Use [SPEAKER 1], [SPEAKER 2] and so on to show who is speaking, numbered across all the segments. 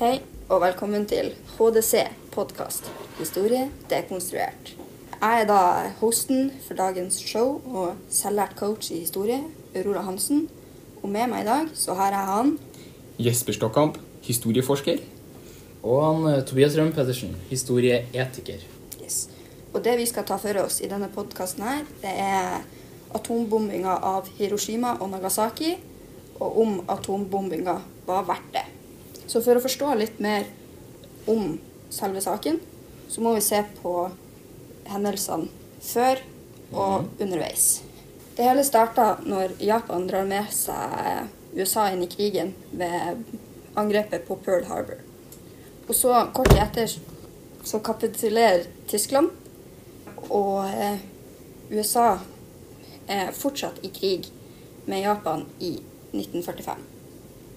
[SPEAKER 1] Hei, og velkommen til HDC podkast. Historie dekonstruert. Jeg er da hosten for dagens show og selvlært coach i historie, Aurora Hansen. Og med meg i dag så har jeg han
[SPEAKER 2] Jesper Stokkamp, historieforsker.
[SPEAKER 3] Og han eh, Tobias Rømme Pedersen, historieetiker.
[SPEAKER 1] Yes. Og det vi skal ta for oss i denne podkasten her, det er atombombinga av Hiroshima og Nagasaki, og om atombombinga var verdt det. Så for å forstå litt mer om selve saken, så må vi se på hendelsene før og underveis. Det hele starta når Japan drar med seg USA inn i krigen ved angrepet på Pearl Harbor. Og så, kort etter, så kapitulerer Tyskland, og eh, USA er fortsatt i krig med Japan i 1945.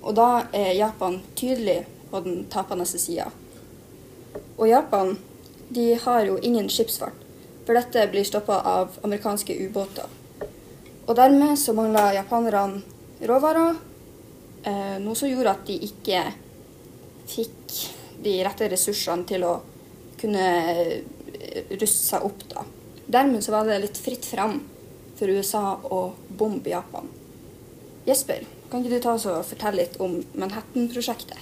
[SPEAKER 1] Og da er Japan tydelig på den tapende sida. Og Japan de har jo ingen skipsfart, for dette blir stoppa av amerikanske ubåter. Og dermed så mangla japanerne råvarer, eh, noe som gjorde at de ikke fikk de rette ressursene til å kunne eh, ruste seg opp. da. Dermed så var det litt fritt fram for USA å bombe Japan. Jesper, kan ikke du ta oss og fortelle litt om Manhattan-prosjektet?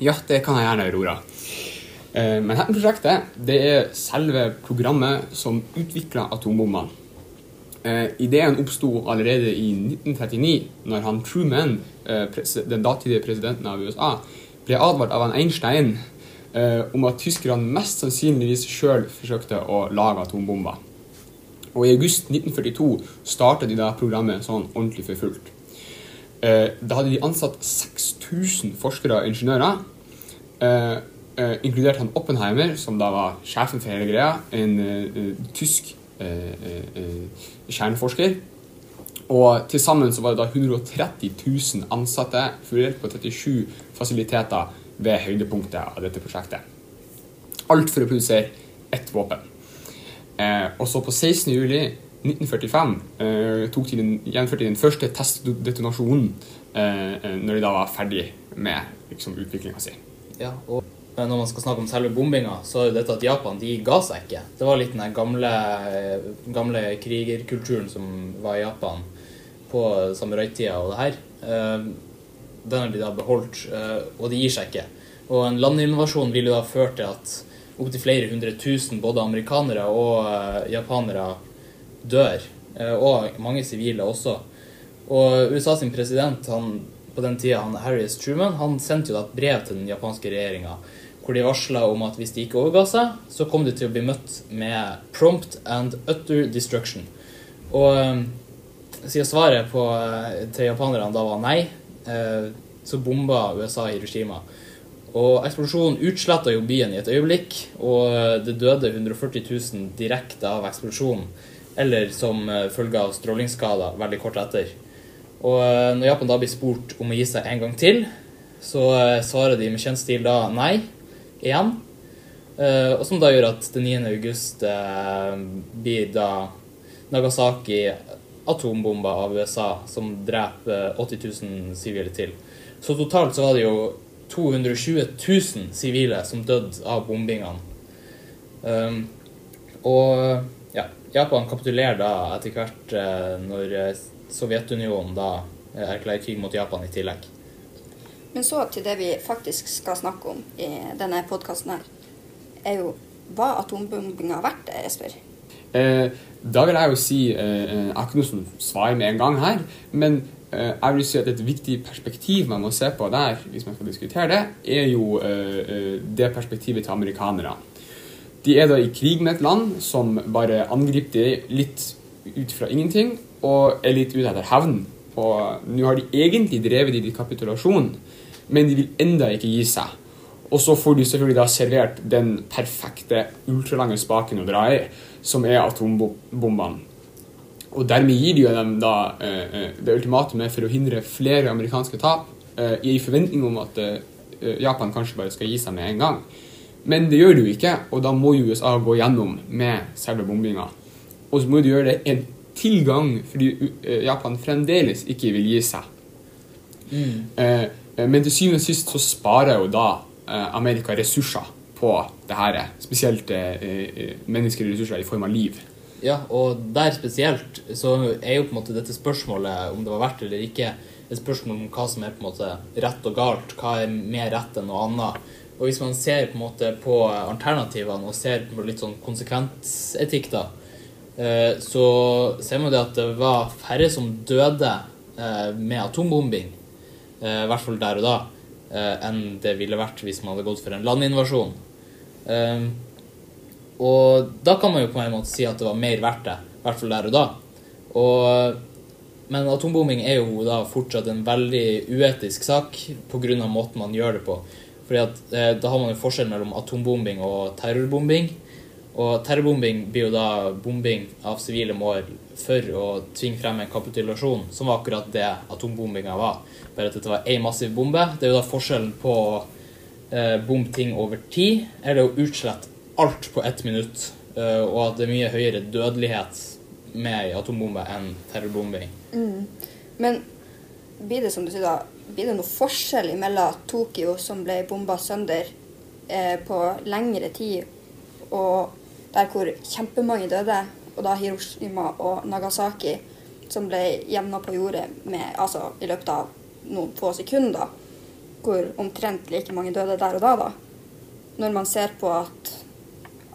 [SPEAKER 2] Ja, det kan jeg gjerne, Aurora. Eh, Manhattan-prosjektet det er selve programmet som utvikla atombombene. Eh, ideen oppsto allerede i 1939, når han Truman, eh, den datidige presidenten av USA, ble advart av han Einstein eh, om at tyskerne mest sannsynligvis sjøl forsøkte å lage atombomber. Og I august 1942 starta de da programmet sånn ordentlig for fullt. Eh, da hadde de ansatt 6000 forskere og ingeniører, eh, eh, inkludert han Oppenheimer, som da var sjefen for hele greia, en tysk kjerneforsker. Og til sammen så var det da 130 000 ansatte fordelt på 37 fasiliteter ved høydepunktet av dette prosjektet. Alt for å produsere ett våpen. Og så på 16. juli 1945 eh, tok de den, de den første testdetonasjonen eh, eh, når de da var ferdig med liksom, utviklinga si.
[SPEAKER 3] Ja, og eh, når man skal snakke om selve bombinga, så er jo dette at Japan de ga seg ikke. Det var litt den gamle, eh, gamle krigerkulturen som var i Japan på samurai-tida og det her. Den har de da beholdt, eh, og de gir seg ikke. Og en landinvasjon vil jo da føre til at opptil flere hundre tusen både amerikanere og japanere dør. eh, Og mange sivile også. Og USA sin president han, på den tida, han, Harris Truman, han sendte jo et brev til den japanske regjeringa hvor de varsla om at hvis de ikke overga seg, så kom de til å bli møtt med prompt and utter destruction. Og eh, siden svaret på, eh, til japanerne da var nei, så bomba USA Hiroshima. Og eksplosjonen utsletta jo byen i et øyeblikk, og det døde 140 000 direkte av eksplosjonen, eller som eh, følge av strålingsskader veldig kort etter. Og eh, når Japan da blir spurt om å gi seg en gang til, så eh, svarer de med kjent stil da nei, igjen. Og som da gjør at den 9. august blir da Nagasaki atombomba av USA, som dreper 80 000 sivile til. Så totalt så var det jo 220 000 sivile som døde av bombingene. Um, og ja, Japan kapitulerer da etter hvert eh, når eh, Sovjetunionen da eh, erklærer krig mot Japan i tillegg.
[SPEAKER 1] Men så til det vi faktisk skal snakke om i denne podkasten her, er jo hva atombombinga har vært, Jesper?
[SPEAKER 2] Eh, da vil jeg jo si eh, Jeg har ikke noe som svar med en gang her, men eh, jeg vil si at et viktig perspektiv man må se på der, hvis man skal diskutere det, er jo det perspektivet til amerikanerne. De er da i krig med et land som bare angriper de litt ut fra ingenting, og er litt ute etter hevn. Og nå har de egentlig drevet i kapitulasjon, men de vil enda ikke gi seg. Og så får de selvfølgelig da servert den perfekte ultralange spaken å dra i, som er atombombene. Og dermed gir de jo dem da eh, eh, det ultimatumet for å hindre flere amerikanske tap, eh, i forventning om at Japan kanskje bare skal gi seg med en gang. Men det gjør det jo ikke, og da må USA gå gjennom med selve bombinga. Og så må de gjøre det en til gang, fordi eh, Japan fremdeles ikke vil gi seg. Mm. Eh, Men til syvende og sist så sparer jo da eh, Amerika ressurser på det her. Spesielt eh, eh, menneskelige ressurser i form av liv.
[SPEAKER 3] Ja, og der spesielt så er jo på en måte dette spørsmålet om det var verdt eller ikke, et spørsmål om hva som er på en måte rett og galt, hva er mer rett enn noe annet. Og hvis man ser på en måte på alternativene og ser på litt sånn konsekvensetikk, da, eh, så ser man det at det var færre som døde eh, med atombombing, eh, i hvert fall der og da, eh, enn det ville vært hvis man hadde gått for en landinvasjon. Eh, og da kan man jo på en måte si at det var mer verdt det, i hvert fall der og da. Og, men atombombing er jo da fortsatt en veldig uetisk sak pga. måten man gjør det på. Fordi at eh, Da har man jo forskjell mellom atombombing og terrorbombing. Og terrorbombing blir jo da bombing av sivile mål for å tvinge frem en kapitulasjon, som var akkurat det atombombinga var. Bare at dette var én massiv bombe. Det er jo da forskjellen på å eh, bombe ting over tid, eller å utslette alt på ett minutt. eh, og at det er mye høyere dødelighet med ei atombombe enn terrorbombing.
[SPEAKER 1] Men blir det som du sier da, blir det noe forskjell mellom Tokyo, som ble bomba sønder eh, på lengre tid, og der hvor kjempemange døde, og da Hiroshima og Nagasaki, som ble jevna på jordet med, altså, i løpet av noen få sekunder, hvor omtrent like mange døde der og da, da. Når man ser på at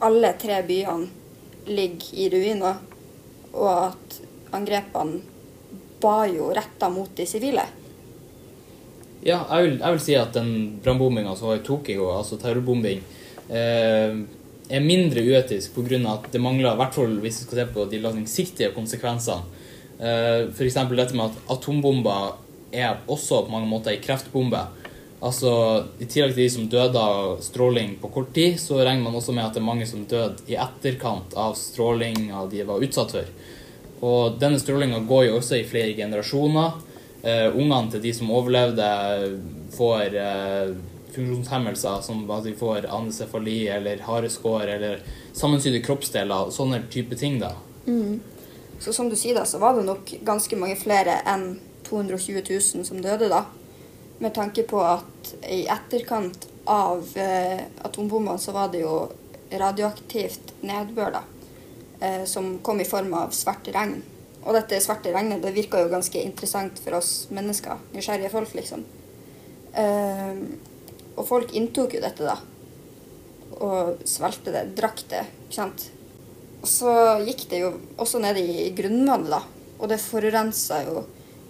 [SPEAKER 1] alle tre byene ligger i ruiner, og at angrepene var jo retta mot de sivile.
[SPEAKER 3] Ja, jeg vil, jeg vil si at den brannbombinga som var i Tokyo, altså terrorbombing, eh, er mindre uetisk pga. at det mangler, i hvert fall hvis vi skal se på de langsiktige konsekvensene. Eh, F.eks. dette med at atombomber er også på mange måter ei kreftbombe. Altså, I tillegg til de som døde av stråling på kort tid, så regner man også med at det er mange som døde i etterkant av strålinga de var utsatt for. Og denne strålinga går jo også i flere generasjoner. Uh, ungene til de som overlevde, får uh, funksjonshemmelser, som at de får anesefali eller hareskår eller sammensydde kroppsdeler, sånne type ting. da.
[SPEAKER 1] Så som du sier, da, så var det nok ganske mange flere enn 220 000 som døde da. Med tanke på at i etterkant av uh, atombombene så var det jo radioaktivt nedbør, da. Eh, som kom i form av svart regn. Og dette svarte regnet det virka jo ganske interessant for oss mennesker. Nysgjerrige folk, liksom. Eh, og folk inntok jo dette, da. Og svelgte det, drakk det. ikke sant? Og så gikk det jo også ned i grunnvannet, da. Og det forurensa jo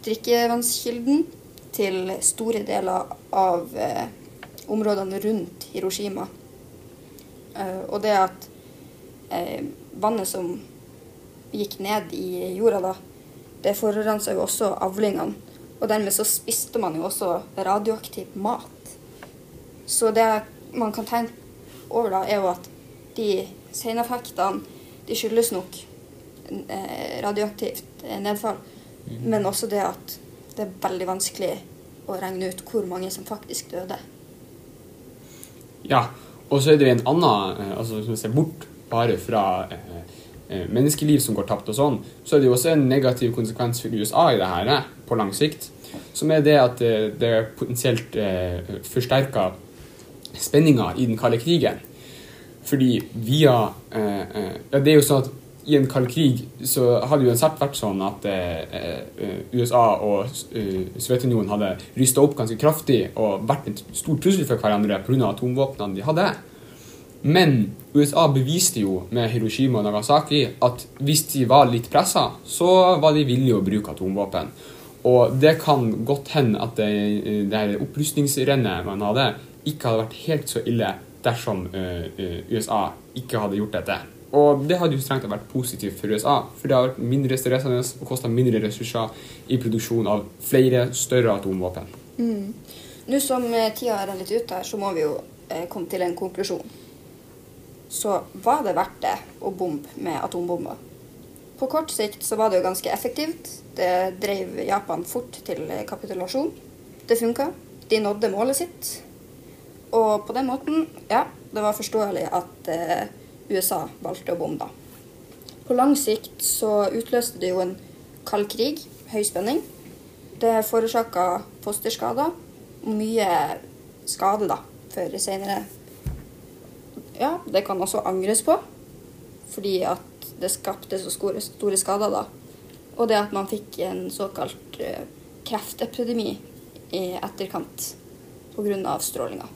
[SPEAKER 1] drikkevannskilden til store deler av eh, områdene rundt Hiroshima. Eh, og det at eh, vannet som gikk ned i jorda da, det forurensa jo også avlingene. Og dermed så spiste man jo også radioaktiv mat. Så det man kan tenke over da, er jo at de seneffektene de skyldes nok eh, radioaktivt eh, nedfall, men også det at det er veldig vanskelig å regne ut hvor mange som faktisk døde.
[SPEAKER 2] Ja, og så er det en annen eh, altså Hvis vi ser bort bare fra eh, eh, menneskeliv som går tapt og sånn, så er det jo også en negativ konsekvens for USA i det her eh, på lang sikt. Som er det at det det potensielt forsterker spenninga i den kalde krigen. Fordi via Ja, det er jo sånn at i en kald krig så hadde det uansett vært sånn at USA og Sovjetunionen hadde rysta opp ganske kraftig og vært en stor trussel for hverandre pga. atomvåpnene de hadde. Men USA beviste jo med Hiroshima og Nagasaki at hvis de var litt pressa, så var de villige å bruke atomvåpen. Og det kan godt hende at det, det her opprustningsrennet man hadde, ikke hadde vært helt så ille dersom eh, eh, USA ikke hadde gjort dette. Og det hadde jo strengt vært positivt for USA, for det har vært mindre stressende og kosta mindre ressurser i produksjon av flere større atomvåpen.
[SPEAKER 1] Nå som eh, tida er litt ute her, så må vi jo komme til en konklusjon. Så var det verdt det å bombe med atombomber? På kort sikt så var det jo ganske effektivt. Det drev Japan fort til kapitulasjon. Det funka. De nådde målet sitt. Og på den måten, ja, det var forståelig at eh, USA valgte å bombe, da. På lang sikt så utløste det jo en kald krig, høy spenning. Det forårsaka fosterskader, mye skade da, for senere. Ja, det kan også angres på, fordi at det skapte så store, store skader da. Og det at man fikk en såkalt eh, kreftepidemi i etterkant pga. strålinga.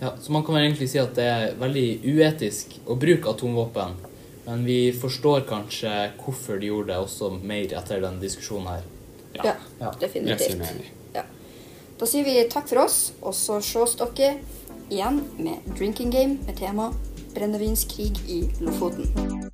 [SPEAKER 3] Ja, så man kan vel egentlig si at det er veldig uetisk å bruke atomvåpen. Men vi forstår kanskje hvorfor de gjorde det også mer etter den diskusjonen her.
[SPEAKER 1] Ja,
[SPEAKER 3] Ja.
[SPEAKER 1] Definitivt. Ja. Da sier vi takk for oss, og så ses dere igjen med Drinking Game med tema brennevinskrig i Lofoten.